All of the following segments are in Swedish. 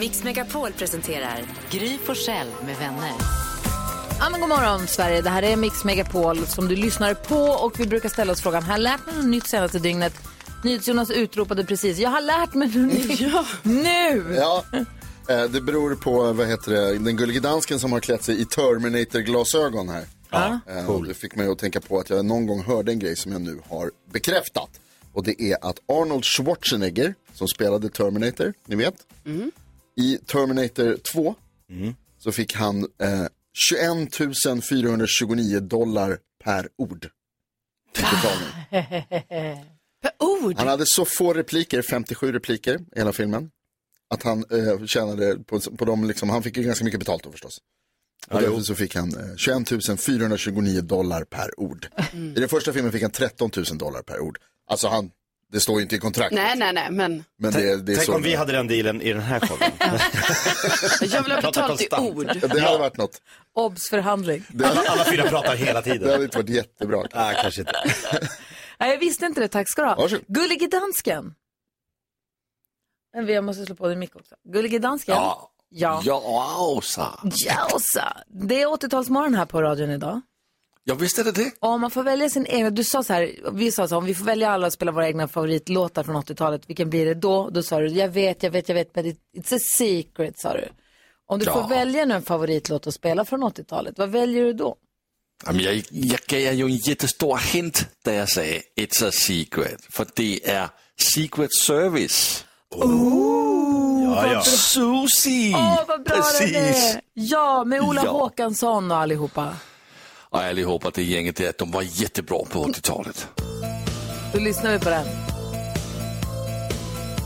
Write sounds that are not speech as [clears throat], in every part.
Mix Megapol presenterar Gry Forssell med vänner. Ja, men god morgon Sverige, det här är Mix Megapol som du lyssnar på och vi brukar ställa oss frågan, har jag lärt mig något nytt senaste dygnet? NyhetsJonas utropade precis, jag har lärt mig något nytt [laughs] nu! Ja, eh, det beror på, vad heter det, den gullige dansken som har klätt sig i Terminator-glasögon här. Ja. Eh, och Det fick mig att tänka på att jag någon gång hörde en grej som jag nu har bekräftat. Och det är att Arnold Schwarzenegger, som spelade Terminator, ni vet, i Terminator 2 så fick han eh, 21 429 dollar per ord. [laughs] Per ord? Han hade så få repliker, 57 repliker i hela filmen. Att han eh, tjänade på, på dem, liksom, han fick ju ganska mycket betalt då förstås. Och därför så fick han eh, 21 429 dollar per ord. I den första filmen fick han 13 000 dollar per ord. Alltså han, det står ju inte i kontraktet. Nej, nej, nej, men Men det, det är Tänk så. om vi hade den dealen i den här showen. [laughs] jag vill ha Prata betalt i ord. Ja, Det hade varit något. Obs förhandling. Det Alla, alla fyra pratar hela det tiden. hade inte varit jättebra. [laughs] Nej, kanske inte. [laughs] Nej, jag visste inte det, tack ska du ha. Varsågod. Gullige dansken. Men jag måste slå på din mick också. Gullige dansken. Ja. Ja. Jausa. Jausa. Det är 80-talsmorgon här på radion idag. Ja, visst är det det. Och om man får välja sin egen, du sa så här, vi sa så här, om vi får välja alla att spela våra egna favoritlåtar från 80-talet, vilken blir det då? Då sa du, jag vet, jag vet, jag vet, men it- it's a secret, sa du. Om du Ja. får välja nu en favoritlåt att spela från 80-talet, vad väljer du då? Jag, jag gav ju en jättestor hint, da jag sa It's a secret. För det är Secret Service. Ja, ja. Susie! Åh, vad bra det är! Ja, med Ola Ja. Håkansson och allihopa. Och allihopa det gänget där, de var jättebra på 80-talet. Då lyssnar vi på den.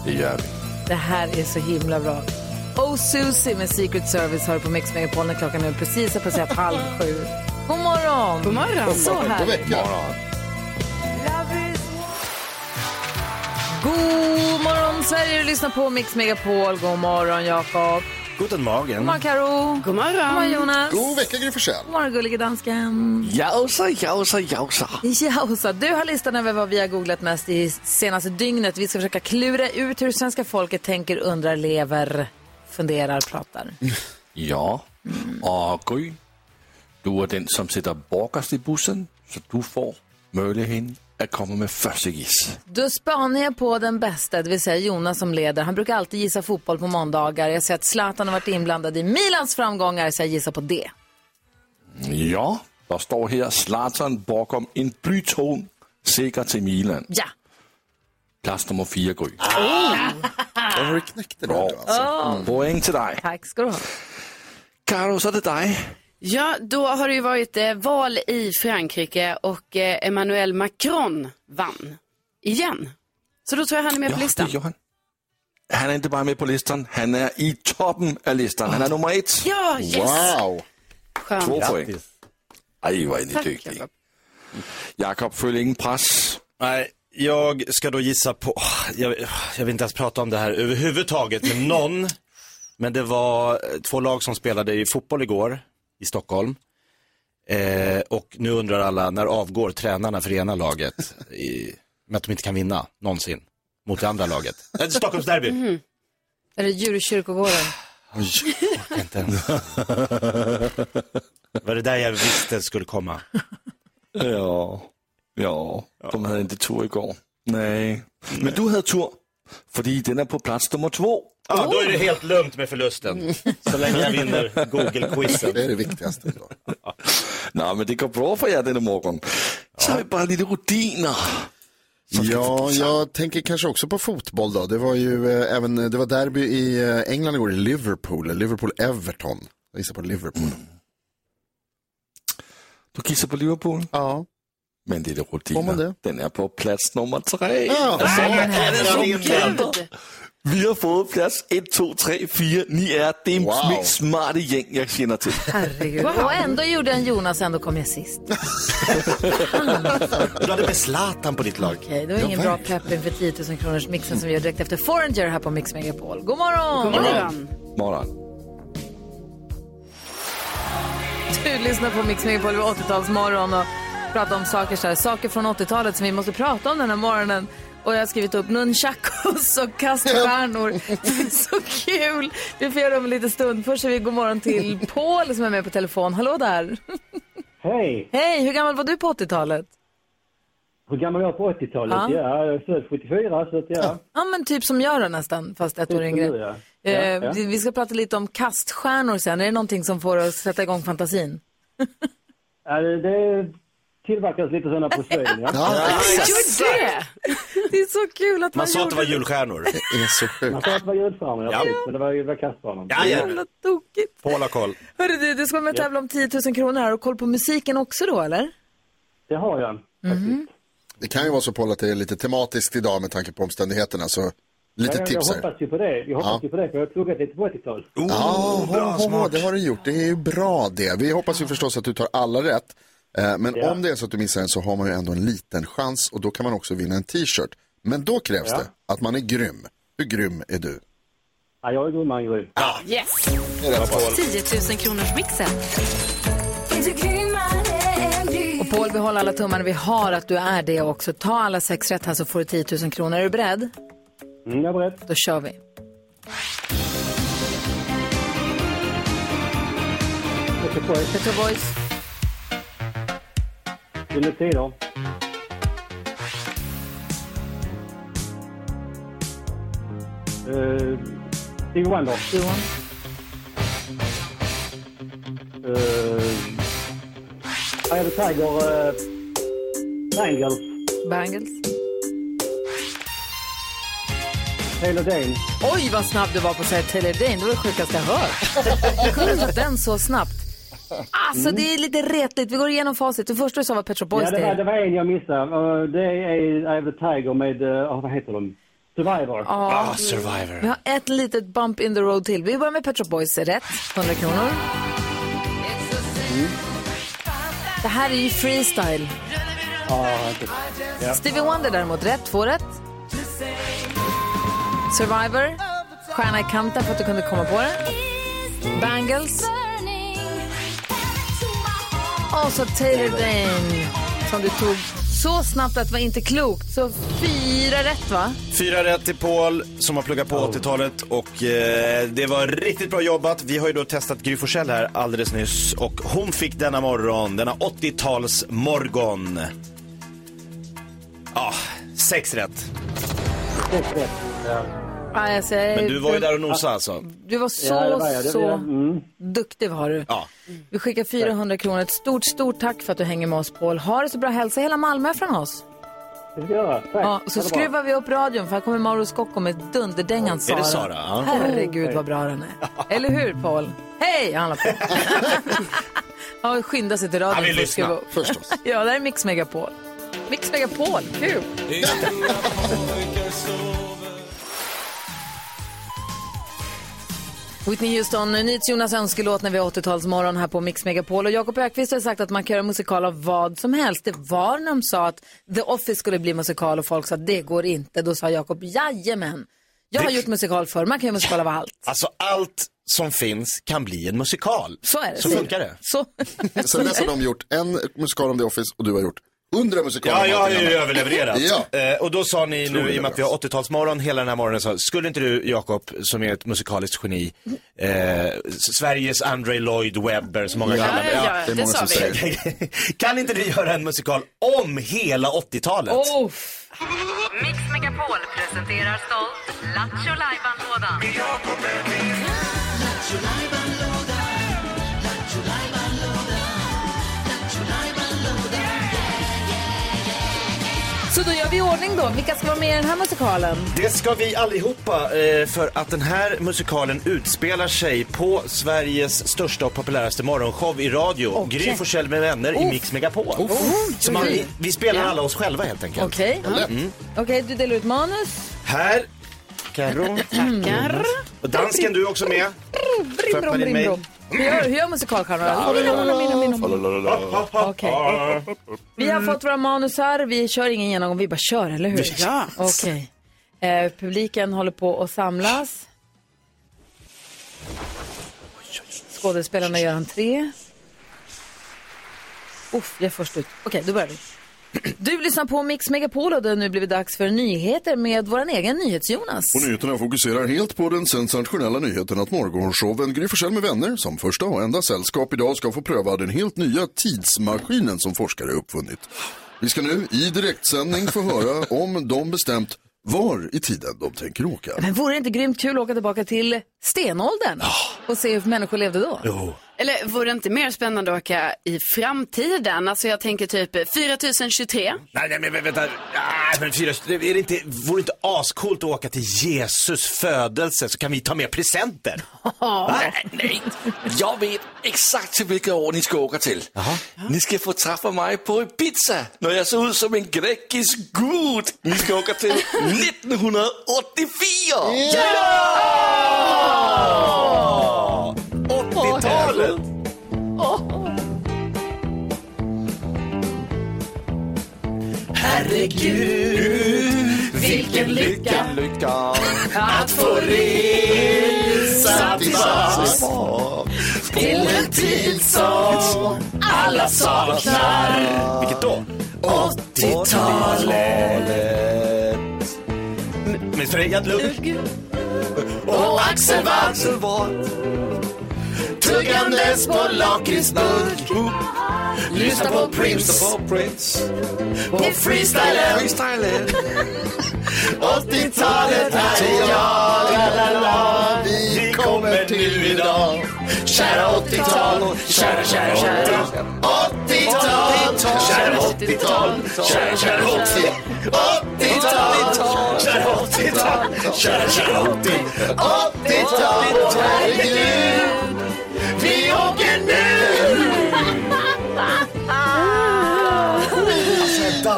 Det gör vi. Det här är så himla bra. Oh Susie med Secret Service har du på Mix Megapol när klockan nu precis har passerat halv sju. God morgon! God morgon. Så God härligt. vecka. God morgon Sverige, du lyssnar på Mix Megapol. God morgon Jakob. Guten Morgen. God morgon Karo. God God morgon morgon. Jonas. God vecka Gry Forssell. God morgon gullige dansken. Jausa, jausa, jausa. Jausa, du har listan över vad vi har googlat mest i senaste dygnet. Vi ska försöka klura ut hur svenska folket tänker, undrar, lever, funderar, pratar. Ja, och Gry, du är den som sitter bakerst i bussen, så du får möjligheten att komma med första giss. Då spanar jag på den bästa, det vill säga Jonas som leder. Han brukar alltid gissa fotboll på måndagar. Jag ser att Zlatan har varit inblandad i Milans framgångar, så jag gissar på det. Ja, der står her Zlatan bakom en blyton sikker til Milan. Ja. Plats nummer fire, Gry. [laughs] Där har du knäckt det där Bra. alltså. Poäng till dig. Tack ska du ha. Karo, så är det dig. Ja, då har det ju varit eh, val i Frankrike och eh, Emmanuel Macron vann. Igen. Så då tror jag han är med på Ja, listan. det gör han. Han är inte bara med på listan, han är i toppen av listan. Han är nummer ett. Ja, yes! Wow. Skönt. Två poäng. Aj, vad är ni duktiga. Jakob. Jakob, följ ingen press. Nej, jag ska då gissa på, jag, jag vill inte ens prata om det här överhuvudtaget med någon. Men det var eh, två lag som spelade i fotboll igår i Stockholm. Eh, och nu undrar alla, när avgår tränarna för ena laget? I, med att de inte kan vinna, någonsin, mot det andra laget. [laughs] Äh, Stockholmsderby. Är det djurkyrkogården? Oj, jag orkar inte ens. [laughs] Var det där jag visste skulle komma? Ja, ja, de hade inte tur igår. Nej, men du hade tur. För den är på plats nummer två. Ja, då är det helt lugnt med förlusten. Så länge jag vinner Google-quizen. Det är det viktigaste. Då. [laughs] Nej, men det går bra för er denna morgon. Så har vi bara lite rutiner. Ja, jag tänker kanske också på fotboll då. Det var ju eh, även, det var derby i eh, England igår, i Liverpool, Liverpool-Everton. Jag gissar på Liverpool. Du kissar på Liverpool? Ja. Men det är det Får man rutiner. det? Den är på plats nummer tre. Ja, Alltså, Nej, är det vet gäller? Vi har fått plats 1, 2, 3, 4. Ni är det Wow. mest smarta gäng jag känner till. Herregud. Och ändå gjorde en Jonas, ändå kom jag sist. [laughs] Du hade med Zlatan på ditt lag. Okej, det var ingen bra pepp inför 10 000 kronors mixen som vi gör direkt efter Foreigner här på Mix Megapol. God morgon! God morgon! Morgon. Du lyssnar på Mix Megapol vid 80-talsmorgon och pratar om saker, så här, saker från 80-talet som vi måste prata om den här morgonen. Och jag har skrivit upp nunchakos och kaststjärnor. Det är så kul! Vi får göra det om en liten stund. Först säger vi god morgon till [laughs] Paul som är med på telefon. Hallå där! Hej! Hej, hur gammal var du på 80-talet? Hur gammal var jag på 80-talet? Ja. Ja, jag är född 74 så att ja. Ja, men typ som jag då nästan, fast ett Typ år som yngre. ja. Eh, Ja, vi- Vi ska prata lite om kaststjärnor sen. Är det någonting som får oss att sätta igång fantasin? ja det, det tillverkas lite sådana porslin ja. [laughs] Gör det! Det är så kul att man, Man sa att det var julstjärnor. [laughs] Det är så Man sjukt. sa att det var julstjärnor, ja. Ja. precis, men det var ju det var kastbanan. Ja, det. ja. Jävla tokigt. Paul har koll. Hörru du, du ska vara med och tävla om 10 000 kronor här och koll på musiken också då, eller? Det har jag faktiskt. Det kan ju vara så Paul att det är lite tematiskt idag med tanke på omständigheterna. Så lite Ja, jag, jag tips här. hoppas ju på det. Jag hoppas Ja. ju på det, för jag har pluggat lite på 80-tal. Ja, ho, ho, ho, det har du gjort. Det är ju bra det. Vi hoppas ju förstås att du tar alla rätt. Eh, Men Ja. om det är så att du missar en så har man ju ändå en liten chans och då kan man också vinna en t-shirt. Men då krävs Ja. det att man är grym. Hur grym är du? Ja, jag är grym, man är grym. Yes! Det är rätt svar. 10 000 kronors mixen. Och Paul, vi håller alla tummarna vi har att du är det också. Ta alla sex rätt här så får du 10 000 kronor. Är du beredd? Mm, jag är beredd. Då kör vi. Petro Boys, Gyllene Tider. Uh, Stevie Wonder. Johan, Uh, Eye of the Tiger. Uh, Bangles. Bangles. Taylor Dane. Oj, vad snabb du var på att säga Taylor Dane. Det var det sjukaste jag hört. [laughs] Jag kunde den så snabbt. Alltså, det är lite retligt. Vi går igenom facit. Det första du sa var Petro Boys. Ja, det var, är- det var en jag missade. Uh, det är Eye of the Tiger med, uh, vad heter de? Survivor. Ja. Ah, Survivor. Vi har ett litet bump in the road till. Vi börjar med Petro Boys. Rätt. 100 kronor. Det här är ju freestyle. Ja, inte. Ja. Stevie Wonder däremot. Rätt. Två rätt. Survivor. Stjärna i kanten för att du kunde komma på det. Bangles. Och så Taylor Dane som du tog så snabbt att det var inte klokt. Så fyra rätt va? Fyra rätt till Paul som har pluggat på 80-talet och eh, det var riktigt bra jobbat. Vi har ju då testat Gry Forssell här alldeles nyss och hon fick denna morgon, denna 80-tals morgon. Ja, sex rätt. Sex rätt. Ja. Ja, jag säger- Men du var ju där och nosade alltså. Du var så, Ja, det var jag. Det så var jag. Mm. duktig var du. Ja. Vi skickar 400 kronor. Ett stort, stort tack för att du hänger med oss Paul. Ha det så bra. Hälsa hela Malmö från oss. Tack. Ja, och så skruvar vi upp radion för här kommer Mauro Scocco med dunderdängan Sara. Är det Sara? Ja. Herregud vad bra den är. [laughs] Eller hur Paul? Hej! Han [laughs] på. ja, skynda sig till radion. Han vill lyssna. Förstås. [laughs] Ja, det här är Mix Megapol. Mix Megapol, kul! Whitney Houston, NyhetsJonas önskelåt när vi har 80-talsmorgon här på Mix Megapol. Och Jakob Ökvist har sagt att man kan göra musikal av vad som helst. Det var när de sa att The Office skulle bli musikal och folk sa att det går inte. Då sa Jakob, jajamän. Jag har Det- gjort musikal förr, man kan göra musikal av allt. Alltså allt som finns kan bli en musikal. Så är det. Så funkar det. Så. Sen dess har de gjort en musikal om The Office och du har gjort hundra musikaler Ja, jag har ju överlevererat. Ja. Eh, och då sa ni nu, i och med att vi har 80-talsmorgon hela den här morgonen, så skulle inte du, Jakob, som är ett musikaliskt geni, eh, Sveriges Andre Lloyd Webber, som många Ja, kallar ja, ja, det är det många sa vi. [laughs] kan inte du göra en musikal om hela 80-talet? Oh. Mix Megapol presenterar stolt Lattjo Lajban-lådan. Så då gör vi i ordning då. Vilka ska vara med i den här musikalen? Det ska vi allihopa, eh, för att den här musikalen utspelar sig på Sveriges största och populäraste morgonshow i radio. Okej. Gry Forssell med vänner i Oh. Mix Megapol. Så man, vi, vi spelar alla oss själva helt enkelt. Okej, Lätt. Okej, du delar ut manus. Här Karo. Tackar. Och dansken, du är också med. Får jag öppna din mail? Hur gör, hur gör musikalstjärnorna? Okej. Vi har fått våra manusar, vi kör ingen genomgång, vi bara kör, eller hur? Ja. Okej. Eh, publiken håller på att samlas. Skådespelarna gör entré. Uff, jag är först ut. Okej, då börjar vi. Du lyssnar på Mix Megapol och det har nu blivit dags för nyheter med vår egen NyhetsJonas. Och nyheterna fokuserar helt på den sensationella nyheten att morgonshowen Gry Forssell med vänner som första och enda sällskap idag ska få pröva den helt nya tidsmaskinen som forskare uppfunnit. Vi ska nu i direktsändning få höra om de bestämt var i tiden de tänker åka. Men vore det inte grymt kul att åka tillbaka till stenåldern och se hur människor levde då? Jo. Eller vore det inte mer spännande att åka i framtiden? Alltså jag tänker typ 4023. Nej, nej, men vä- vänta. Men fyra, är det inte, vore det inte ascoolt att åka till Jesus födelse så kan vi ta med presenter? Nej, nej. Jag vet exakt till vilket år ni ska åka till. Ni ska få träffa mig på Ibiza när jag ser ut som en grekisk gud. Ni ska åka till [laughs] 1984! 80-talet! Herregud, vilken lycka Lycka! att få resa tillbaks till en tid som alla saknar. Vilket då? 80-talet. Med Freja Lugg och Axel Watt tuggandes på lakritsburk. Lyssna på Prince på Prince. freestylen. Freestylen. 80-talet här är jag, la, la, la. vi kommer till idag. Kära 80-tal, kära, kära 80-tal. 80-tal, kära 80-tal, kära, kära 80. 80-tal, kära 80-tal, kära, kära 80. 80-tal, herregud,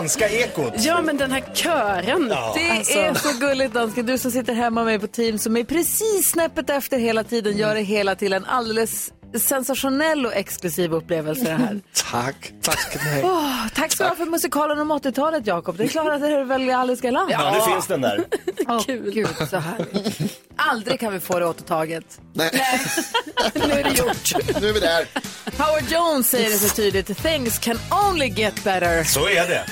danska ekot. Ja men den här kören. Det Alltså. är så gulligt dansken. Du som sitter hemma med mig på team som är precis snäppet efter hela tiden gör det hela till en alldeles sensationell och exklusiv upplevelse det här. [laughs] Tack. Tack. Åh, tack du ha för musikalen om 80-talet Jakob. Det är klart att det är väl alldeles galant. Ja, nu finns den där. [laughs] Åh, Gud, så härligt. Aldrig kan vi få det återtaget. Nej, [laughs] Nu är det gjort. nu är vi där. Howard Jones säger det så tydligt. Things can only get better. Så är det.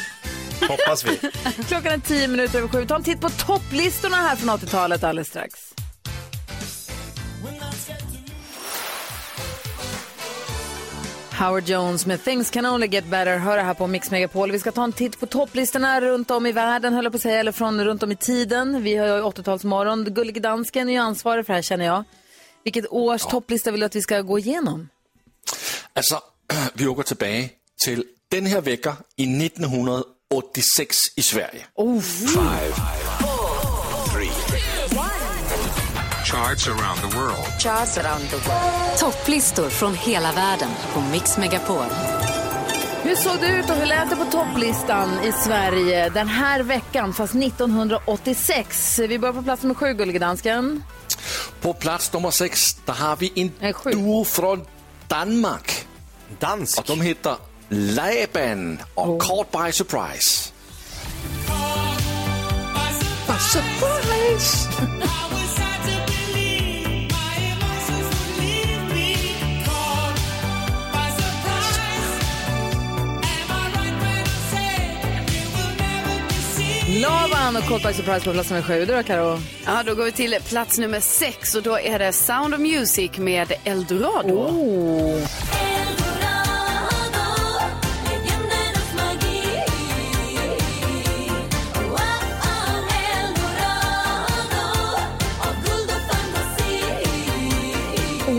Hoppas vi. [laughs] Klockan är tio minuter över sju. Ta en titt på topplistorna här från 80-talet alldeles strax. Howard Jones med Things can only get better. Hör här på Mix Megapol. Vi ska ta en titt på topplistorna runt om i världen, höll jag på att säga, eller från runt om i tiden. Vi har ju 80-talsmorgon. Gullige dansken är ju ansvarig för det här känner jag. Vilket års topplista vill du att vi ska gå igenom? Alltså, [clears throat] vi åker tillbaka till den här veckan i 1986 i Sverige. Oh. Five, three, Charts around the world. Topplistor från hela världen på Mix Megapol. Hur såg det ut och hur lät det på topplistan i Sverige den här veckan, fast 1986? Vi börjar på plats nummer sju, Gullige dansken. På plats nummer sex, där har vi en Nej, duo från Danmark. Dansk. Och de heter Laban och Caught by Surprise. By surprise! Lavan och Caught by Surprise på plats nummer sju. Du då, Karo? Ja, då går vi till plats nummer sex och då är det Sound of Music med Eldorado. Oh.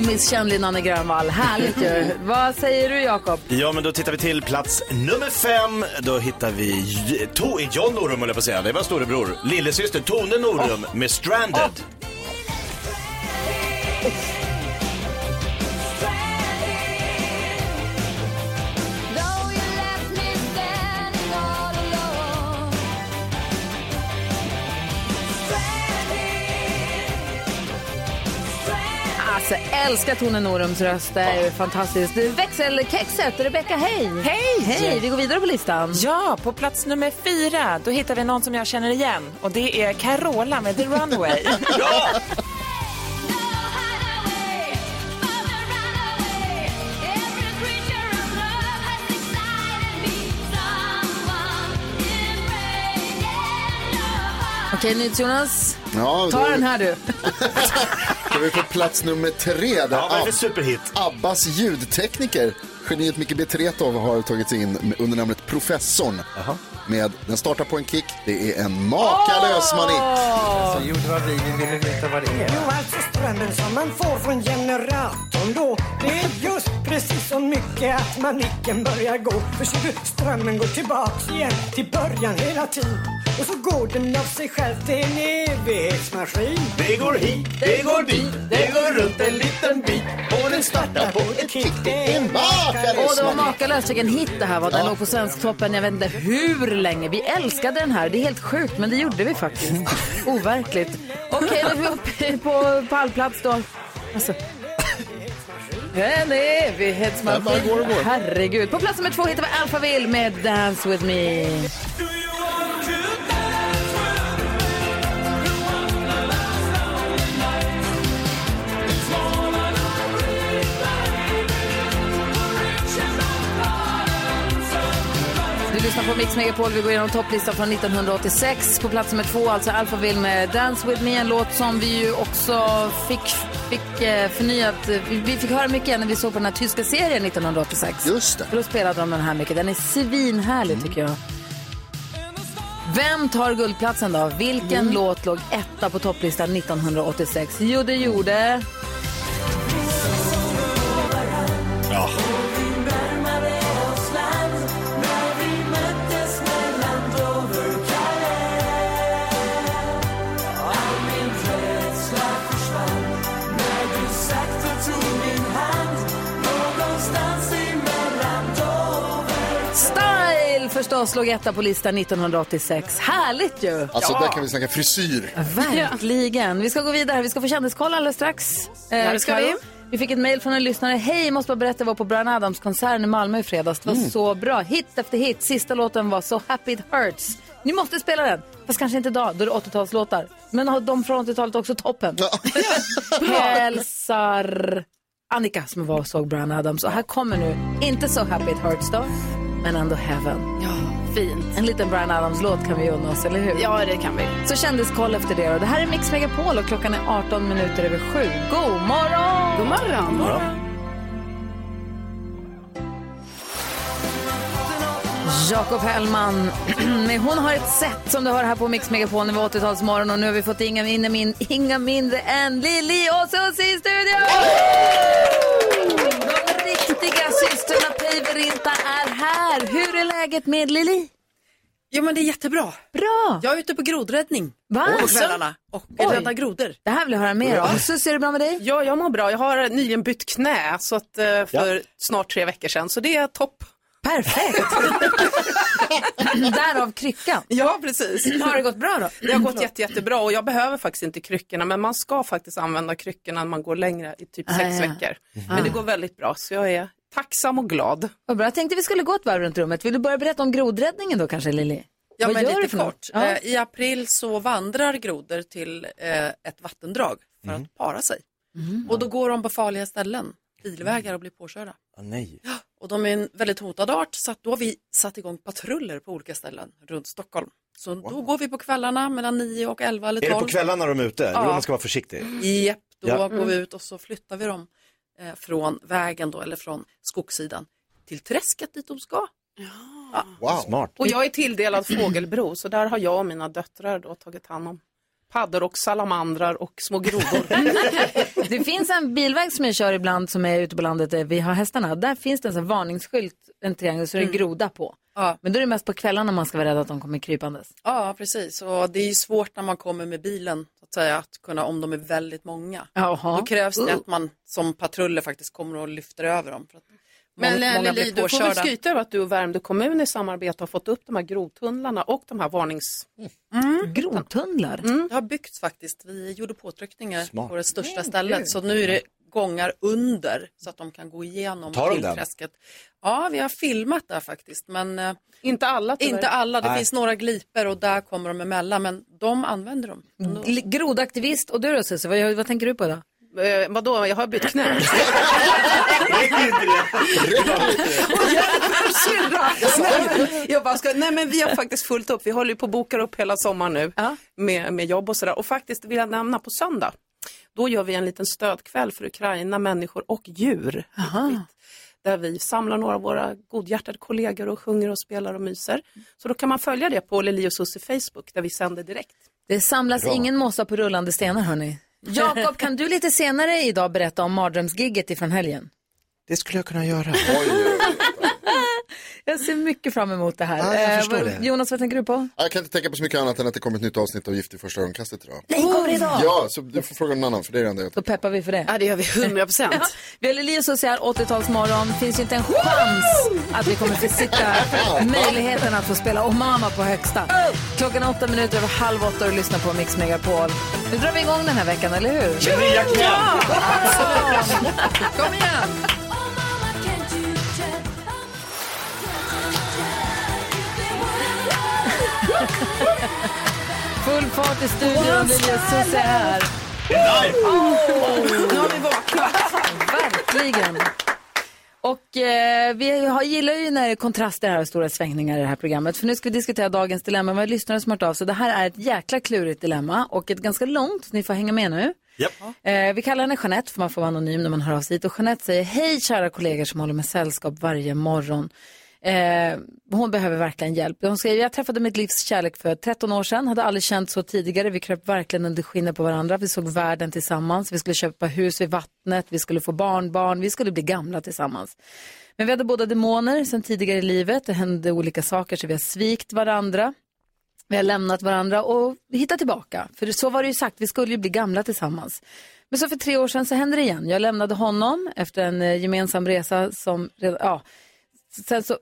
Omisskännlig Nanne Grönvall. Härligt ju. Vad säger du, Jakob? Ja, men då tittar vi till plats nummer fem. Då hittar vi J- to John Norum, höll jag på att säga. Det var storebror. Lillasyster Tone Norum med Stranded. Alltså, älskar Tone Norums röst. Det är fantastiskt. Växelkexet, Rebecka, hej! Hej! Hej, vi går vidare på listan. Ja, på plats nummer fyra då hittar vi någon som jag känner igen och det är Carola med The Runway. [laughs] Ja! Okej, NyhetsJonas. Ja, Ta då- den här du. [laughs] [laughs] Då är vi på plats nummer tre. Där Ja, vad är det för Ab- superhit? Abbas ljudtekniker, geniet Micke Betretov, har tagit sig in med- under namnet Professorn. Med Den startar på en kick, det är en makalös manik. Så gjorde vad vi, vi ville veta vad det är. Jo, alltså strömmen som man får från generatorn då Det är just precis så mycket att manicken börjar gå För ser du, strömmen går tillbaks igen till början hela tiden Och så går den av sig själv till en evighetsmaskin Det går hit, det går dit, det går runt en liten bit och den startar på ett kick. Det är en Åh, makalös det var makalöst vilken hit det här var. Den låg på Svensktoppen jag vet inte hur länge. Vi älskade den här. Det är helt sjukt, men det gjorde vi faktiskt. [laughs] Overkligt. Okej, då är vi uppe på pallplats då. Alltså. En evighetsmaskin. Herregud. På plats nummer två hittar vi Alphaville med Dance with me. Du lyssnar på Mix Megapol. Vi går igenom topplistan från 1986. På plats nummer två, alltså Alphaville med Dance with me. En låt som vi ju också fick, fick eh, förnyat. Vi, fick höra mycket när vi såg på den här tyska serien 1986. Just det. För då spelade de den här mycket. Den är svinhärlig tycker jag. Vem tar guldplatsen då? Vilken låt låg etta på topplistan 1986? Jo, det gjorde... Ja. Förstås låg etta på listan 1986. Härligt ju! Alltså där kan vi snacka frisyr. Verkligen. Vi ska gå vidare. Vi ska få kändiskoll alldeles strax. Eh, Ja, det ska vi. Vi fick ett mejl från en lyssnare. Hej, måste bara berätta. Jag var på Brian Adams-konserten i Malmö i fredags. Det var Mm. så bra. Hit efter hit. Sista låten var So Happy It Hurts. Ni måste spela den. Fast kanske inte idag, då är det 80-talslåtar. Men har de från 80-talet också toppen. [laughs] Hälsar Annika som var och såg Brian Adams. Och här kommer nu, inte So Happy It Hurts då, men ändå Heaven. Ja, fint. En liten Brian Adams-låt kan vi unna oss, eller hur? Ja, det kan vi. Så kändes koll efter det. Och det här är Mix Megapol och klockan är 18 minuter över sju. God morgon! God morgon. Jakob Hellman. [clears throat] Men hon har ett sätt som du hör här på Mix Megapol när vi 80-talsmorgon och nu har vi fått inga, inga, min, inga mindre än Lili och Susie i studion! De riktiga Päivärinta är här. Hur är läget med Lili? Jo men det är jättebra. Bra! Jag är ute på grodräddning Va? på kvällarna och räddar grodor. Det här vill jag höra mer om. Susie, är det bra med dig? Ja, jag mår bra. Jag har nyligen bytt knä så att, eh, för snart tre veckor sedan, så det är topp. Perfekt! [laughs] Därav kryckan. Ja, precis. Har det gått bra då? Det har gått jätte, jättebra och jag behöver faktiskt inte kryckorna, men man ska faktiskt använda kryckorna när man går längre i typ Ah, sex ja. veckor. Ah. Men det går väldigt bra, så jag är tacksam och glad. Vad bra. Jag tänkte vi skulle gå ett varv runt rummet. Vill du börja berätta om grodräddningen då kanske Lili? Ja Vad men gör lite kort. Ja. Eh, I april så vandrar grodor till eh, ett vattendrag för att para sig. Och då går de på farliga ställen, bilvägar och blir påkörda. Ah, nej. Och de är en väldigt hotad art så att då har vi satt igång patruller på olika ställen runt Stockholm. Så då går vi på kvällarna mellan 9 och 11 eller Är 12. det på kvällarna de är ute? Det är Ja. då man ska vara försiktig. Japp, då Ja. går vi Mm. ut och så flyttar vi dem eh, från vägen då, eller från skogssidan till träsket dit de ska. Wow. Smart. Och jag är tilldelad fågelbro, så där har jag och mina döttrar då tagit hand om paddor och salamandrar och små grodor. [laughs] Det finns en bilväg som jag kör ibland som är ute på landet där vi har hästarna. Där finns det en sån varningsskylt, en triangel, så det är Mm. groda på. Men då är det mest på kvällarna man ska vara rädd att de kommer krypandes. Ja, precis. Och det är ju svårt när man kommer med bilen, så att säga, att kunna, om de är väldigt många. Jaha. Då krävs det Uh. att man som patruller faktiskt kommer och lyfter över dem. För att Men många, eh, Lili, blir du får väl skryta över att du och Värmdö kommun i samarbete har fått upp de här grodtunnlarna och de här varnings... Mm. Grodtunnlar? Det har byggts faktiskt. Vi gjorde påtryckningar Smart. på det största Men stället. gud. Så nu är det gångar under så att de kan gå igenom Tar de den? träsket. Ja, vi har filmat där faktiskt. Men eh, inte alla tyvärr. Inte alla, det Nej. finns några gliper och där kommer de emellan. Men de använder dem. L- Grodaktivist och du då Susie, vad, vad tänker du på då? Eh, vadå, jag har bytt knä. Nej, [laughs] jag bara ska, nej men vi har faktiskt fullt upp. Vi håller ju på att boka upp hela sommaren nu med, med jobb och sådär. Och faktiskt vill jag nämna på söndag. Då gör vi en liten stödkväll för Ukraina, människor och djur. Där vi samlar några av våra godhjärtade kollegor och sjunger och spelar och myser. Så då kan man följa det på Lili och Susie Facebook där vi sänder direkt. Det samlas Bra. ingen mossa på rullande stenar hörni. [laughs] Jakob, kan du lite senare idag berätta om mardrömsgigget ifrån helgen? Det skulle jag kunna göra. Jag ser mycket fram emot det här. Ja, jag Eh, förstår vad- det. Jonas, vad tänker du på? Jag kan inte tänka på så mycket annat än att det kommer ett nytt avsnitt av Gift i första ögonkastet idag. Nej, kommer det idag? Ja, så du får fråga någon annan för det är det enda jag Då peppar vi för det. Ja, det gör vi 100 procent. [laughs] Ja, vi har Lili och här, 80-talsmorgon. Finns ju inte en chans att vi kommer försitta [laughs] möjligheten att få spela Omama på högsta. Klockan är åtta minuter över halv åtta och du lyssnar på Mix Megapol. Nu drar vi igång den här veckan, eller hur? Ja, absolut. Kom igen! [laughs] Full fart i studion, Susie är här. Nu har vi vaknat. Verkligen. Och eh, vi har, gillar ju när det är kontraster här och stora svängningar i det här programmet. För nu ska vi diskutera dagens dilemma. Vi har lyssnare som hört av sig. Det här är ett jäkla klurigt dilemma och ett ganska långt. Ni får hänga med nu. Eh, vi kallar henne Jeanette för man får vara anonym när man hör av sig hit. Och Jeanette säger, hej kära kollegor som håller med sällskap varje morgon. Eh, hon behöver verkligen hjälp. Hon säger, jag träffade mitt livs kärlek för 13 år sedan, hade aldrig känt så tidigare. Vi kröp verkligen under skinnet på varandra. Vi såg världen tillsammans. Vi skulle köpa hus vid vattnet, vi skulle få barnbarn, vi skulle bli gamla tillsammans. Men vi hade båda demoner sedan tidigare i livet. Det hände olika saker så vi har svikt varandra. Vi har lämnat varandra och hittat tillbaka. För så var det ju sagt, vi skulle ju bli gamla tillsammans. Men så för tre år sedan så hände det igen. Jag lämnade honom efter en eh, gemensam resa som, ja, sen så,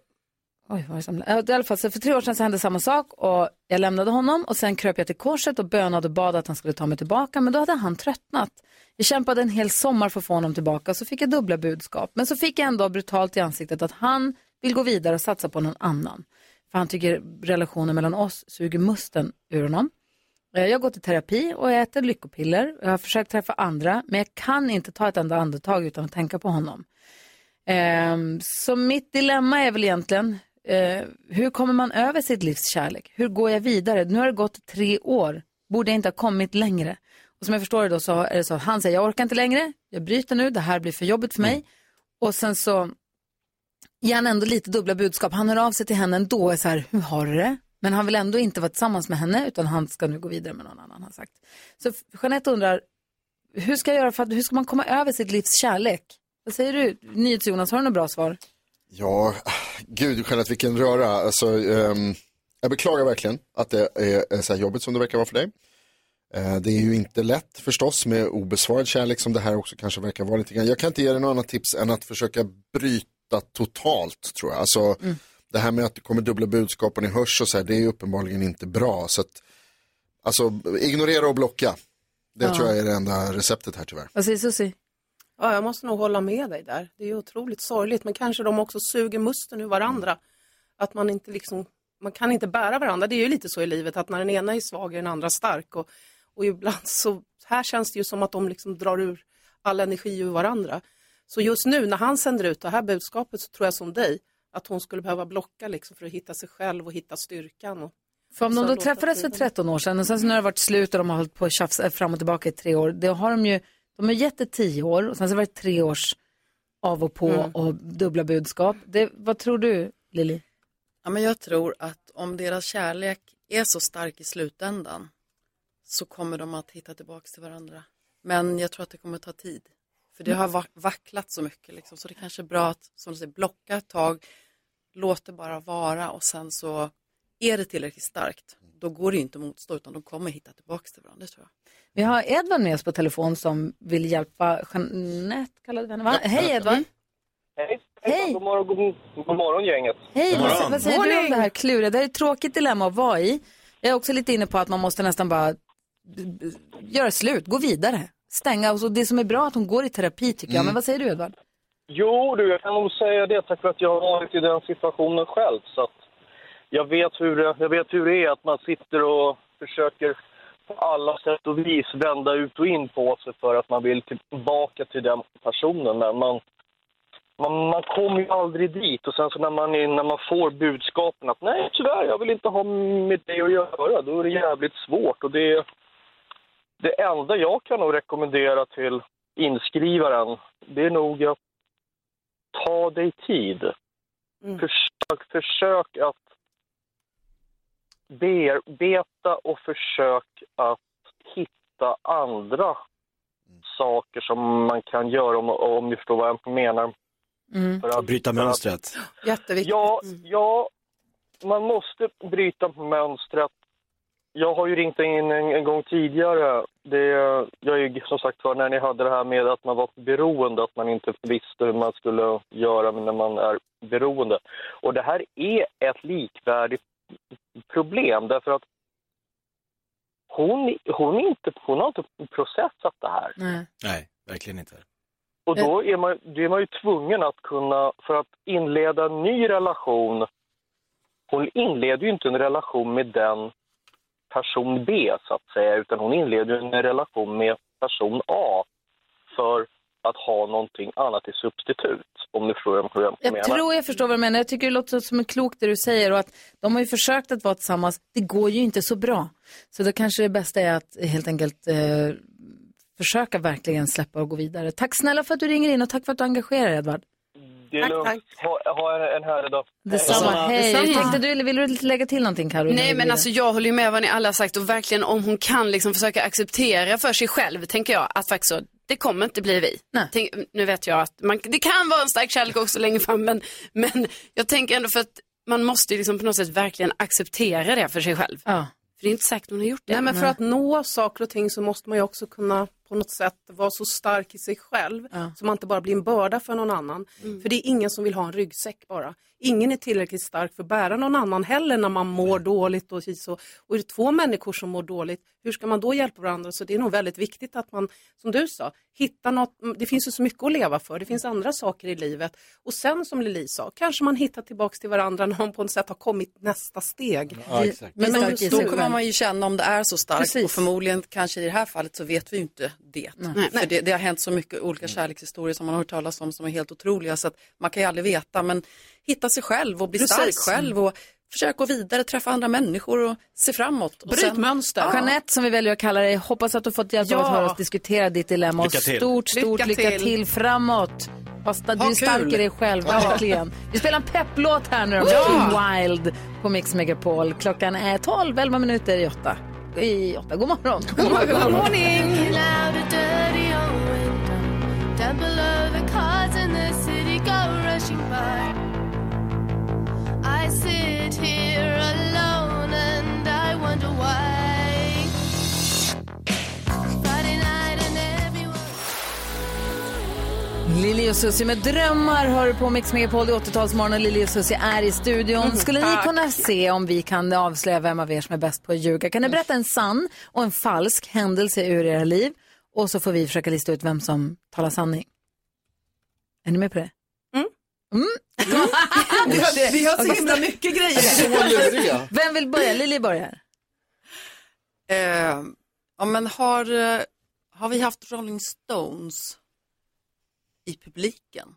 oj vad som, i alla fall så för tre år sedan så hände samma sak och jag lämnade honom och sen kröp jag till korset och bönade och bad att han skulle ta mig tillbaka men då hade han tröttnat. Jag kämpade en hel sommar för att få honom tillbaka så fick jag dubbla budskap. Men så fick jag ändå brutalt i ansiktet att han vill gå vidare och satsa på någon annan. För han tycker relationen mellan oss suger musten ur honom. Eh, jag går till terapi och jag äter lyckopiller. Jag har försökt träffa andra, men jag kan inte ta ett enda andetag utan att tänka på honom. Ehm, så mitt dilemma är väl egentligen, eh, hur kommer man över sitt livs kärlek? Hur går jag vidare? Nu har det gått tre år. Borde jag inte ha kommit längre? Och som jag förstår det då så är det så att han säger, jag orkar inte längre, jag bryter nu, det här blir för jobbigt för mig. Och sen så ger han ändå lite dubbla budskap. Han hör av sig till henne ändå och är så här, hur har du det? Men han vill ändå inte vara tillsammans med henne utan han ska nu gå vidare med någon annan har sagt. Så Jeanette undrar, hur ska jag göra för att, hur ska man komma över sitt livs kärlek? Vad säger du, NyhetsJonas, har du något bra svar? Ja, gud Jeanette vilken röra. Alltså, ehm, jag beklagar verkligen att det är så här jobbigt som det verkar vara för dig. Eh, det är ju inte lätt förstås med obesvarad kärlek som det här också kanske verkar vara lite grann. Jag kan inte ge dig något annat tips än att försöka bryta totalt tror jag. Alltså, Det här med att det kommer dubbla budskap och ni hörs och så här, det är uppenbarligen inte bra. Så att, alltså, ignorera och blocka. Det Ja. tror jag är det enda receptet här tyvärr. Vad säger Susie? Ja, jag måste nog hålla med dig där. Det är otroligt sorgligt, men kanske de också suger musten ur varandra. Att man inte liksom, man kan inte bära varandra. Det är ju lite så i livet att när den ena är svag är den andra stark. Och, och ibland så, här känns det ju som att de liksom drar ur all energi ur varandra. Så just nu när han sänder ut det här budskapet så tror jag som dig, att hon skulle behöva blocka liksom för att hitta sig själv och hitta styrkan. Och, För om de då träffades för tiden- 13 år sedan och sen så har det varit slut och de har hållit på att tjafsa fram och tillbaka i tre år. Det har de ju, de har gett det tio år och sen så har det tre års av och på Mm. och dubbla budskap. Det, vad tror du, Lili? Ja, men jag tror att om deras kärlek är så stark i slutändan så kommer de att hitta tillbaka till varandra. Men jag tror att det kommer ta tid. För det har va- vacklat så mycket liksom. Så det kanske är bra att, som du säger, blocka ett tag, låt det bara vara och sen så är det tillräckligt starkt. Då går det ju inte att motstå utan de kommer hitta tillbaka till varandra, det tror jag. Vi har Edvard med oss på telefon som vill hjälpa Jeanette, kallade vi henne va? Hej Edvard! Hej! Hej! God morgon, god, god morgon gänget. Hej, vad, vad säger du om det här kluriga? Det här är ett tråkigt dilemma att vara i. Jag är också lite inne på att man måste nästan bara göra slut, gå vidare. stänga. Och så det som är bra är att hon går i terapi tycker jag. Men vad säger du Edvard? Jo, du, jag kan nog säga det tack för att jag har varit i den situationen själv. Så att jag, vet hur det, jag vet hur det är att man sitter och försöker på alla sätt och vis vända ut och in på sig för att man vill tillbaka till den personen. Men man, man, man kommer ju aldrig dit. Och sen så när man, är- när man får budskapen att nej, tyvärr, jag vill inte ha med dig att göra, då är det jävligt svårt. Och det, det enda jag kan nog rekommendera till inskrivaren, det är nog att ta dig tid. Försök, försök att bearbeta och försök att hitta andra saker som man kan göra om, om ni förstår vad jag menar. För att- Bryta för att- mönstret. Jätteviktigt. Ja, ja, man måste bryta mönstret. Jag har ju ringt in en, en gång tidigare. Det, jag är ju som sagt var när ni hade det här med att man var beroende, att man inte visste hur man skulle göra när man är beroende. Och det här är ett likvärdigt problem därför att hon, hon, är inte, hon har inte processat det här. Nej, verkligen inte. Och då är man, då är man ju tvungen att kunna, för att inleda en ny relation, hon inleder ju inte en relation med den person B så att säga, utan hon inleder en relation med person A för att ha någonting annat i substitut, om ni förstår vad jag menar. Jag tror jag förstår vad du menar. Jag tycker det låter som är klokt det du säger och att de har ju försökt att vara tillsammans. Det går ju inte så bra. Så då kanske det bästa är att helt enkelt eh, försöka verkligen släppa och gå vidare. Tack snälla för att du ringer in och tack för att du engagerar dig Edvard. Det är lugnt. Ha, ha en, en härlig dag. Detsamma. Hej. Detsamma. Tänkte du, eller vill du lägga till någonting Karo? Nej men alltså jag håller ju med vad ni alla har sagt och verkligen om hon kan liksom försöka acceptera för sig själv tänker jag att faktiskt så, det kommer inte bli vi. Tänk, nu vet jag att man, det kan vara en stark kärlek också längre fram men, men jag tänker ändå för att man måste ju liksom på något sätt verkligen acceptera det för sig själv. Ja. För det är inte säkert hon har gjort det. Nej, men för att nå saker och ting så måste man ju också kunna på något sätt vara så stark i sig själv så man inte bara blir en börda för någon annan. För det är ingen som vill ha en ryggsäck bara. Ingen är tillräckligt stark för att bära någon annan heller när man mår dåligt och så. Och är det två människor som mår dåligt, hur ska man då hjälpa varandra? Så det är nog väldigt viktigt att man, som du sa, hittar något. Det finns ju så mycket att leva för. Det finns andra saker i livet. Och sen som Lili sa, kanske man hittar tillbaks till varandra [laughs] när man på något sätt har kommit nästa steg. Men då, Stark i då kommer man ju känna om det är så starkt Precis. och förmodligen kanske i det här fallet så vet vi ju inte det. Nej. För det, det har hänt så mycket olika kärlekshistorier som man har hört talas om som är helt otroliga så att man kan ju aldrig veta men hitta sig själv och bli Precis. stark själv och försöka gå vidare, träffa andra människor och se framåt. Och Bryt mönster. Ja. Jeanette som vi väljer att kalla dig, hoppas att du fått hjälp av Ja. att höra oss diskutera ditt dilemma. Och Lycka till. stort, stort lycka Lycka till, till. framåt. Fast du är stark i dig själv, Ja. verkligen. Vi spelar en pepplåt här nu, Ja. Wild på Mix Megapol. Klockan är 12, 11 minuter i 8. I 8, god morgon. God morgon. God morgon. Down below the cars in the city go rushing by. I sit here alone and I wonder why. Lili och Susie med drömmar hör på Mix Megapol i 80-talsmorgon. Lili och Susie är i studion. Mm, Skulle ni kunna se om vi kan avslöja vem av er som är bäst på att ljuga? Kan ni berätta en sann och en falsk händelse ur era liv? Och så får vi försöka lista ut vem som talar sanning. Är ni med på det? Mm. Mm. Vi har- [laughs] [laughs] vi har så himla mycket grejer. [laughs] Vem vill börja? Lili börjar. Eh, ja, men har, eh, har vi haft Rolling Stones i publiken?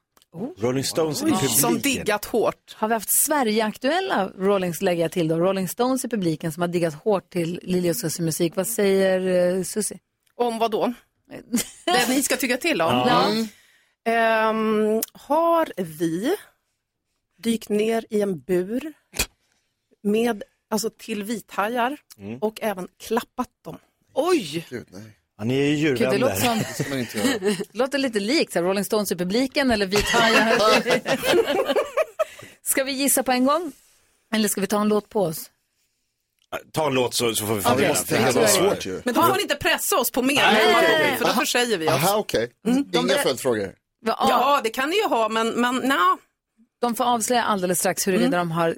Rolling Stones i publiken. hårt. Har vi haft Sverige-aktuella Rolling, lägger jag till då, Rolling Stones i publiken som har diggat hårt till Lili och Susie musik. Vad säger uh, Susie? Om vad då? [laughs] Det ni ska tycka till om? Ja. Ehm, har vi dykt ner i en bur med, alltså till vithajar Mm. och även klappat dem? Oj! Gud, nej. Ja, ni är ju Gud, det djurvänner. låter, som, Det [laughs] låter lite likt här, Rolling Stones i publiken eller vithajar. [laughs] ska vi gissa på en gång? Eller ska vi ta en låt på oss? Ta en låt så, så får vi fundera. måste Det här var- svårt ju. Men då får ni inte pressa oss på mer, Nej, nej, för då försäger vi oss. Aha, okej. Inga berä- följdfrågor. Ja, det kan ni ju ha, men, men nja. De får avslöja alldeles strax huruvida Mm. de har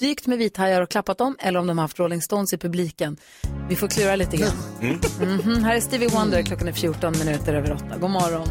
dykt med vithajar och klappat dem eller om de har haft Rolling Stones i publiken. Vi får klura lite grann. Mhm, Här är Stevie Wonder, klockan är 14 minuter över 8. God morgon.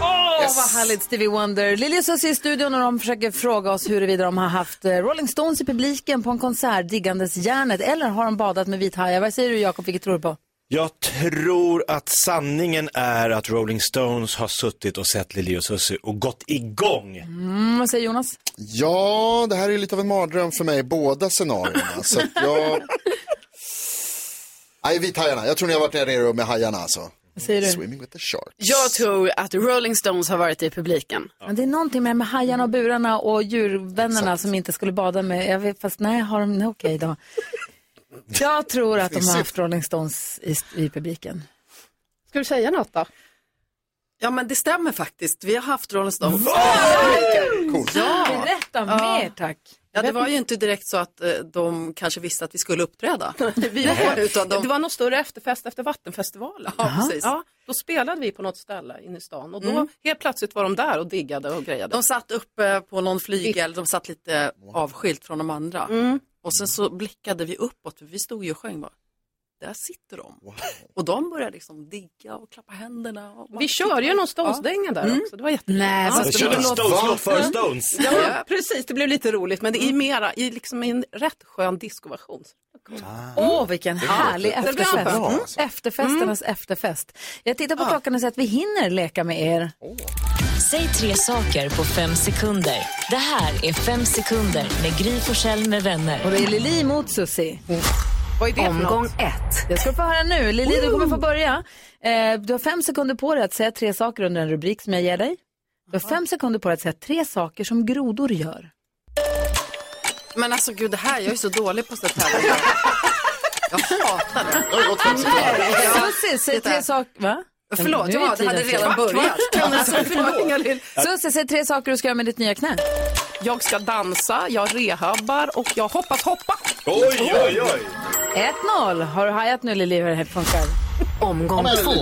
Åh, vad härligt Stevie Wonder. Lili och i studion och de försöker fråga oss huruvida de har haft eh, Rolling Stones i publiken på en konsert diggandes järnet eller har de badat med vithajar. Vad säger du Jakob, vilket tror du på? Jag tror att sanningen är att Rolling Stones har suttit och sett Lili och Susie och gått igång. Mm, vad säger Jonas? Ja, det här är lite av en mardröm för mig, båda scenarierna. [laughs] så att jag... Nej, vithajarna. Jag tror ni har varit nere med hajarna alltså. Vad säger du? Swimming with the shark. Jag tror att Rolling Stones har varit i publiken. Men det är någonting med, med hajarna och burarna och djurvännerna som inte skulle bada med. Jag vet, fast nej, har de, nej, okej då. Jag tror att de har haft Rolling Stones i, i publiken. Ska du säga något då? Ja men det stämmer faktiskt. Vi har haft Rolling Stones. Coolt. Ja. Berätta mer tack. Ja, det var ju inte direkt så att eh, de kanske visste att vi skulle uppträda. [laughs] Vi var, utan de... Det var någon större efterfest efter Vattenfestivalen. Ja, precis. Ja, då spelade vi på något ställe inne i stan och då Mm. helt plötsligt var de där och diggade och grejade. De satt uppe på någon flygel, de satt lite avskilt från de andra. Mm. Och sen så blickade vi uppåt, för vi stod ju och sjöng bara. Där sitter de. Och de började liksom digga och klappa händerna. Och bara Vi kör ju någon Stones-dänga där Mm. också. Det var jättekul. Nej, Ja, fast det det blev var något- Stones låt för Stones. Ja, precis. Det blev lite roligt, men det är mera i liksom en rätt skön discoversion. Åh, vilken härlig Det blir efterfest. bra, Mm. alltså. Efterfesternas efterfest. Jag tittar på klockan och ser att vi hinner leka med er. Säg tre saker på fem sekunder. Det här är Fem sekunder med Gry Forssell med vänner. Och det är Lili mot Susie. Vad är det för Omgång något? ett. Det ska du få höra nu. Lili, du kommer få börja. Eh, du har fem sekunder på dig att säga tre saker under en rubrik som jag ger dig. Du har fem sekunder på dig att säga tre saker som grodor gör. Men alltså gud, det här, jag är så dålig på sånt här. [laughs] Jag hatar det. Susie, säg tre saker. Va? Förlåt, Nu är ja, det tiden hade redan börjat. Alltså, förlåt. Susie, säg tre saker du ska göra med ditt nya knä. Jag ska dansa, jag rehabbar och jag hoppas hoppa. Oj, oj, oj. 1-0. Har du hajat nu Lili hur det här funkar? Omgång två.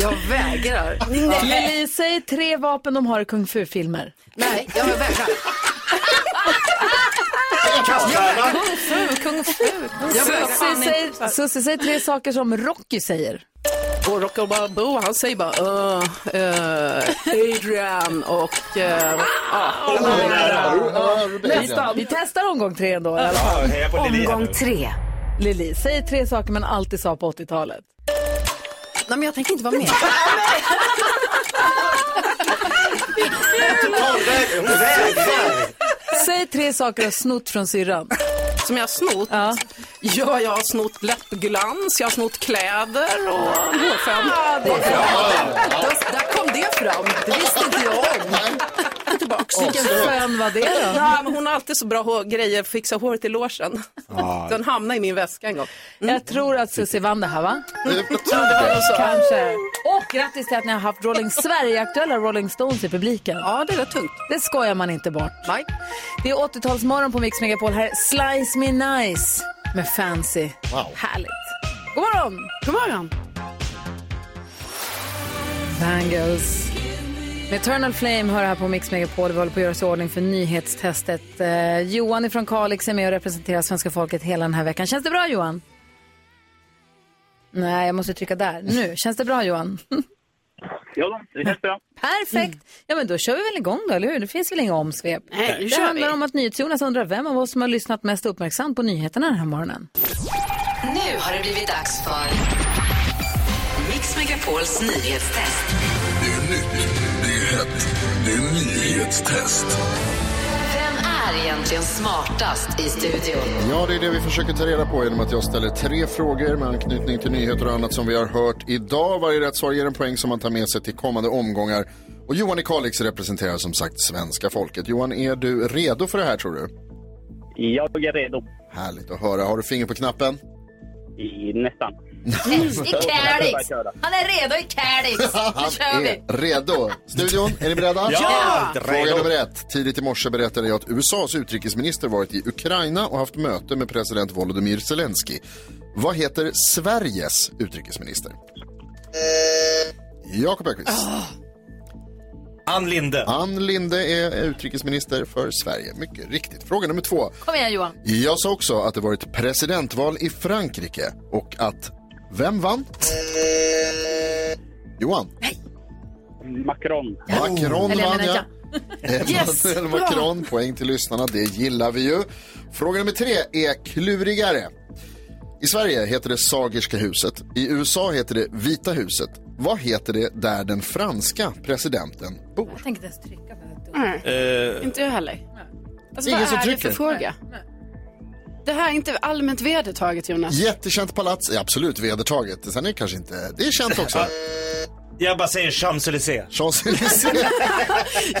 Jag vägrar. Lili, säg tre vapen de har i kung fu-filmer. Nej, jag vägrar. Kung fu, kung fu. Jag. Susie, säg tre saker som Rocky säger. Och Rocky Balboa, han säger bara uh, uh, Adrian och... Uh, Vi, vi testar omgång tre ändå. Ja, heja på Lili här Omgång nu. tre. Lili, säg tre saker man alltid sa på 80-talet. Nej, men jag tänker inte vara med. [laughs] Hon vägrar. Säg tre saker du har snott från syrran. Som jag har snott. Ja. Ja, jag har snott läppglans, jag har snott kläder och hårfön. Där, där kom det fram. Det visste inte jag om. Tillbaks. Vilken fön var det då? Ja, men hon har alltid så bra grejer, fixa håret i logen. [laughs] Den hamnade i min väska en gång. Jag tror att Susie vann det här va? Jag tror det. Kanske. Och grattis till att ni har haft Rolling Sverige-aktuella Rolling Stones i publiken. Ja, det är rätt tungt. Det skojar man inte bort. Nej. Det är 80-talsmorgon på Mix Megapol. Här är Slice Me Nice med Fancy. Wow. Härligt. God morgon! God morgon. Bangles. Med Eternal Flame hör här på Mix Megapol. Vi håller på att göra oss i ordning för nyhetstestet. Eh, Johan från Kalix är med och representerar svenska folket hela den här veckan. Känns det bra Johan? Nej, jag måste trycka där. Nu. Känns det bra Johan? [laughs] Ja, det känns bra. Perfekt. Ja, men då kör vi väl igång då, eller hur? Det finns väl inga omsvep? Nej, nu det kör handlar vi. om att NyhetsJonas undrar vem av oss som har lyssnat mest uppmärksamt på nyheterna den här morgonen. Nu har det blivit dags för Mix Megapols nyhetstest. Det är nytt, är nyhetstest. Vem är egentligen smartast i studion? Ja, det är det vi försöker ta reda på genom att jag ställer tre frågor med anknytning till nyheter och annat som vi har hört idag. Varje rätt svar ger en poäng som man tar med sig till kommande omgångar. Och Johan i Kalix representerar som sagt svenska folket. Johan, är du redo för det här tror du? Jag är redo. Härligt att höra. Har du finger på knappen? I, nästan. I Kalix! [laughs] Han är redo i Kalix! [laughs] Nu kör vi! är redo. Studion, är ni beredda? Ja! Fråga nummer ett. Tidigt i morse berättade jag att USAs utrikesminister varit i Ukraina och haft möte med president Volodymyr Zelensky. Vad heter Sveriges utrikesminister? Jakob Öqvist. Ann Linde. Ann Linde är utrikesminister för Sverige. Mycket riktigt. Fråga nummer två. Kom igen Johan. Jag sa också att det varit presidentval i Frankrike och att vem vann? Johan. Macron. Macron jag vann ja. [laughs] Yes, Emmanuel bra. Macron, poäng till lyssnarna, det gillar vi ju. Fråga nummer tre är klurigare. I Sverige heter det Sagerska huset. I USA heter det Vita huset. Vad heter det där den franska presidenten bor? Jag tänkte inte ens trycka på det. Nej, Eh, inte jag heller. Alltså, Ingen vad som är det trycker? för fråga? Det här är inte allmänt vedertaget Jonas. Jättekänt palats, är absolut vedertaget. Sen är det kanske inte, det är känt också. Jag bara säger Champs-Élysées. Champs-Élysées.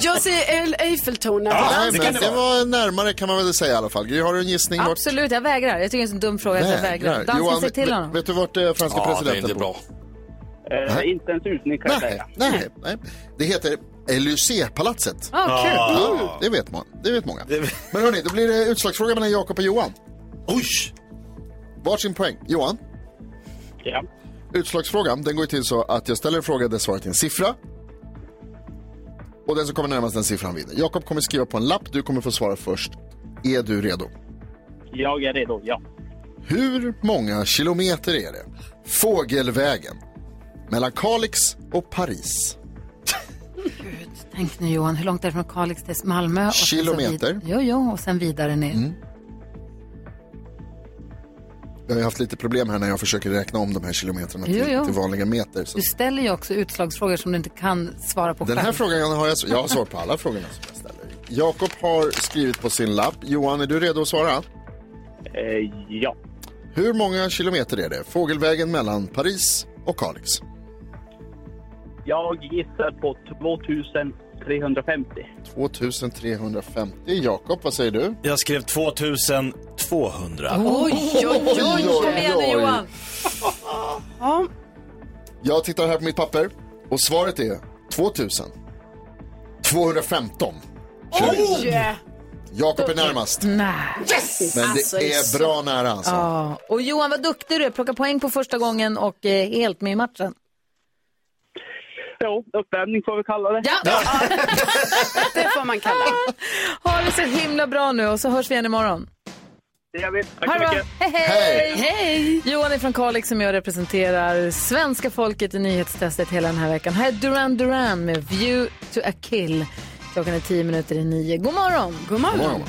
[laughs] Jag säger El- Eiffeltornet. Nej, men det var närmare kan man väl säga i alla fall. Gry, har du en gissning? vart- Absolut, jag vägrar. Jag tycker det är en sån dum fråga. så Jag vägrar. Dansen Johan, säg till vet- honom. vet du vart eh, franska Ja, det är presidenten inte bor? bra. Eh, Nej. inte en susning kan jag Nej, säga. nej, nej. Det heter Élysée-palatset. Ah, kul. Ja, det vet man. Det vet många. Men hörni, då blir det utslagsfråga mellan Jakob och Johan. Oj! Varsin poäng. Johan, Ja. utslagsfrågan den går ju till så att jag ställer en fråga där svaret är en siffra. Och den som kommer närmast den siffran vinner. Jakob kommer skriva på en lapp, du kommer få svara först. Är du redo? Jag är redo, ja. Hur många kilometer är det? Fågelvägen. Mellan Kalix och Paris. Tänk nu Johan, hur långt är det från Kalix till Malmö? Och sen så Kilometer. vid- Jo, jo, och sen vidare ner. Mm. Jag har haft lite problem här när jag försöker räkna om de här kilometrarna till, Jo, jo. till vanliga meter. Så. Du ställer ju också utslagsfrågor som du inte kan svara på Den själv. här frågan har jag, jag har svar på alla frågorna som jag ställer. Jakob har skrivit på sin lapp. Johan, är du redo att svara? Eh, ja. Hur många kilometer är det? Fågelvägen mellan Paris och Kalix. Jag gissar på 2350. 2350. Jakob, vad säger du? Jag skrev 2200. Oj, oj, oj, kom igen nu Johan. Ja. Jag tittar här på mitt papper och svaret är 2000. 215. Oj! Jakob är närmast. Nej. Yes! Men det Alltså, är bra nära alltså. Ja. Och Johan, vad duktig du är. Plocka poäng på första gången och eh, helt med i matchen. Jo, uppvärmning får vi kalla det. Ja. [laughs] Det får man kalla. Ha det så himla bra nu och så hörs vi igen imorgon. Det gör vi. Tack så det mycket. Hej, hej. Hej! Johan är från Kalix som jag representerar svenska folket i nyhetstestet hela den här veckan. Här är Duran Duran med View to a kill. Klockan är tio minuter i nio. God morgon! God morgon. God morgon.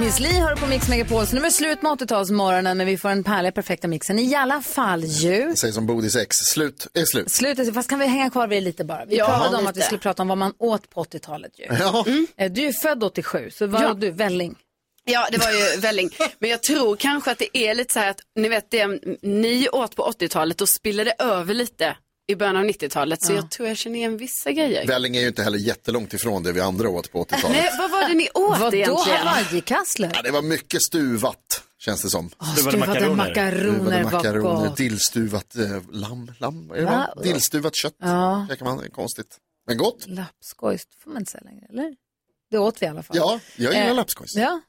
Miss Li hör på Mix Megapol, så nu är det slut med 80-talsmorgonen men vi får den härliga perfekta mixen i alla fall ju. Säger som Bodis ex, slut är slut. Slutet, fast kan vi hänga kvar vid det lite bara? Vi Ja, pratade om lite. att vi skulle prata om vad man åt på 80-talet ju. Ja. Eh, Du är född 87, så vad Ja. var du? Välling? Ja, det var ju välling. Men jag tror kanske att det är lite så här att, ni vet det ni åt på 80-talet, då spillde det över lite i början av 90-talet. Så jag tror jag känner igen vissa grejer. Välling är ju inte heller jättelångt ifrån det vi andra åt på 80-talet. Nej, vad var det ni åt Vadå egentligen? hawaiikassler? Ja, det var mycket stuvat, känns det som. Stuvade makaroner Stuvade makaroner, dillstuvat eh, lamm, lamm, Va? va? Dillstuvat kött, Ja. man, det är konstigt. Men gott. Lapskojs får man inte säga längre, eller? Det åt vi i alla fall. Ja, jag gillar Eh, lapskojs. Ja,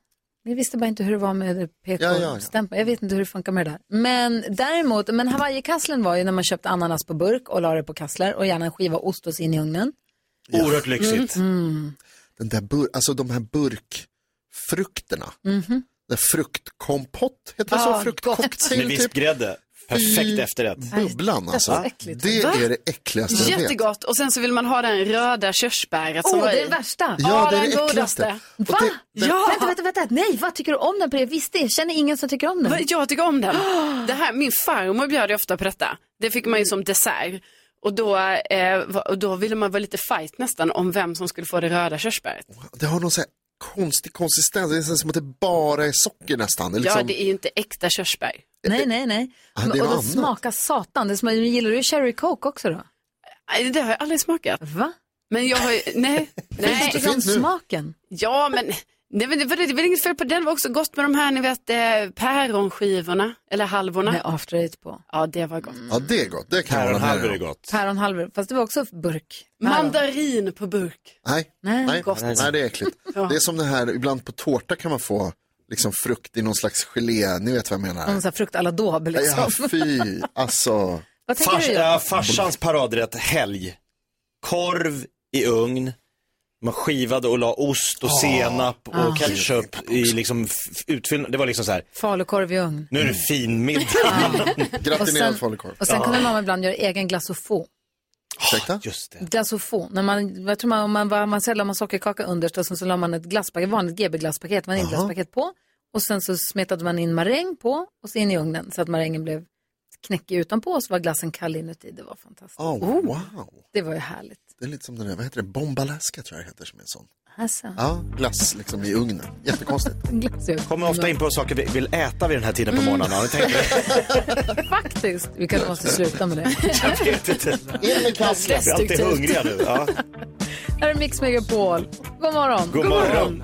vi visste bara inte hur det var med Ja, ja, ja. PK-stämpeln. Jag vet inte hur det funkar med det där. Men däremot, men hawaiikasslen var ju när man köpte ananas på burk och la det på kassler och gärna en skiva ost och in i ugnen. Oerhört lyxigt. Mm. Den där bur, alltså de här burkfrukterna. Mhm. Den fruktkompott, heter det Ah, så? Fruktcocktail Med typ. Perfekt Fy efterrätt. Bubblan Det är alltså. så äckligt. Det är det äckligaste jag vet. Jättegott. Och sen så vill man ha den röda körsbäret som var det i. är det värsta. Ja, det är den det äckligaste. Va? det- det- Ja! Vänta, vänta, vänta. Nej, vad tycker du om den på det? Visst det, jag känner ingen som tycker om den. Va, Jag tycker om den. Det här, min farmor bjöd ju ofta på detta. Det fick man ju som dessert. Och då, eh, då ville man vara lite fight nästan om vem som skulle få det röda körsbäret. Det har någon så här konstig konsistens, det är som att det bara är socker nästan. Det är Ja, liksom, det är ju inte äkta körsbär. Nej, nej, nej. Ah, det är och det annat. smakar satan. Det smakar, gillar du cherry coke också då? Nej, det har jag aldrig smakat. Va? Men jag har ju, nej. [laughs] Nej. om finns smaken? Ja, men nej, men det, var, det var inget fel på den. Det var också gott med de här, ni vet, eh, päronskivorna, eller halvorna. Med after eight på. Ja, det var gott. ja, det är gott. Det kan jag hålla med om. gott. Päronhalvor, fast det var också burk. Päron. Mandarin på burk. Nej, Nej. nej, Gott. nej, det är äckligt. Ja. Det är som det här, ibland på tårta kan man få liksom frukt i någon slags gelé, ni vet vad jag menar. Någon sån här frukt à la daube liksom. Ja, fy, alltså. [laughs] Vad tänker Fars, du ja, farsans paradrätt, helg. Korv i ugn. Man skivade och la ost och Ah. senap och Ah. ketchup i liksom utfyllnad. Det var liksom så här, Falukorv i ugn. nu är det fin middag. [laughs] Gratinerad sen- falukorv. Och sen kunde mamma ibland göra egen glace au faux. Ursäkta? Just det. Faux. När man, jag tror man, om man, var- man säljer man sockerkaka underst och sen så la man ett glasspaket, vanligt GB-glasspaket, vaniljglasspaket på. Och sen så smetade man in maräng på och så in i ugnen så att marängen blev knäckig utanpå och så var glassen kall inuti. Det var fantastiskt. Oh, wow. Det var ju härligt. Det är lite som den där, vad heter det, Bombalaska tror jag det heter som är en sån. Alltså. Ja, glass liksom i ugnen. Jättekonstigt. [laughs] Glass i. Kommer ofta in på saker vi vill äta vid den här tiden på morgonen. Tänkt på det? [laughs] Faktiskt. Vi kanske måste sluta med det. [laughs] Jag vet inte. In med kaffet. Vi är alltid hungriga nu. Ja. Här är Mix Megapol. God morgon. God morgon.